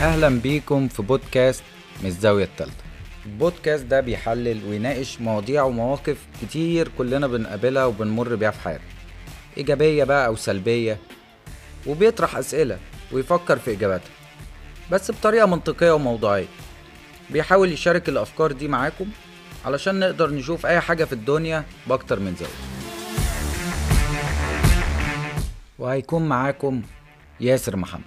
أهلا بيكم في بودكاست من الزاوية التالتة. البودكاست ده بيحلل ويناقش مواضيع ومواقف كتير كلنا بنقابلها وبنمر بيها في حياتنا. إيجابية بقى أو سلبية وبيطرح أسئلة ويفكر في إجاباتها بس بطريقة منطقية وموضوعية. بيحاول يشارك الأفكار دي معاكم علشان نقدر نشوف أي حاجة في الدنيا بأكتر من زاوية. وهيكون معاكم ياسر محمد.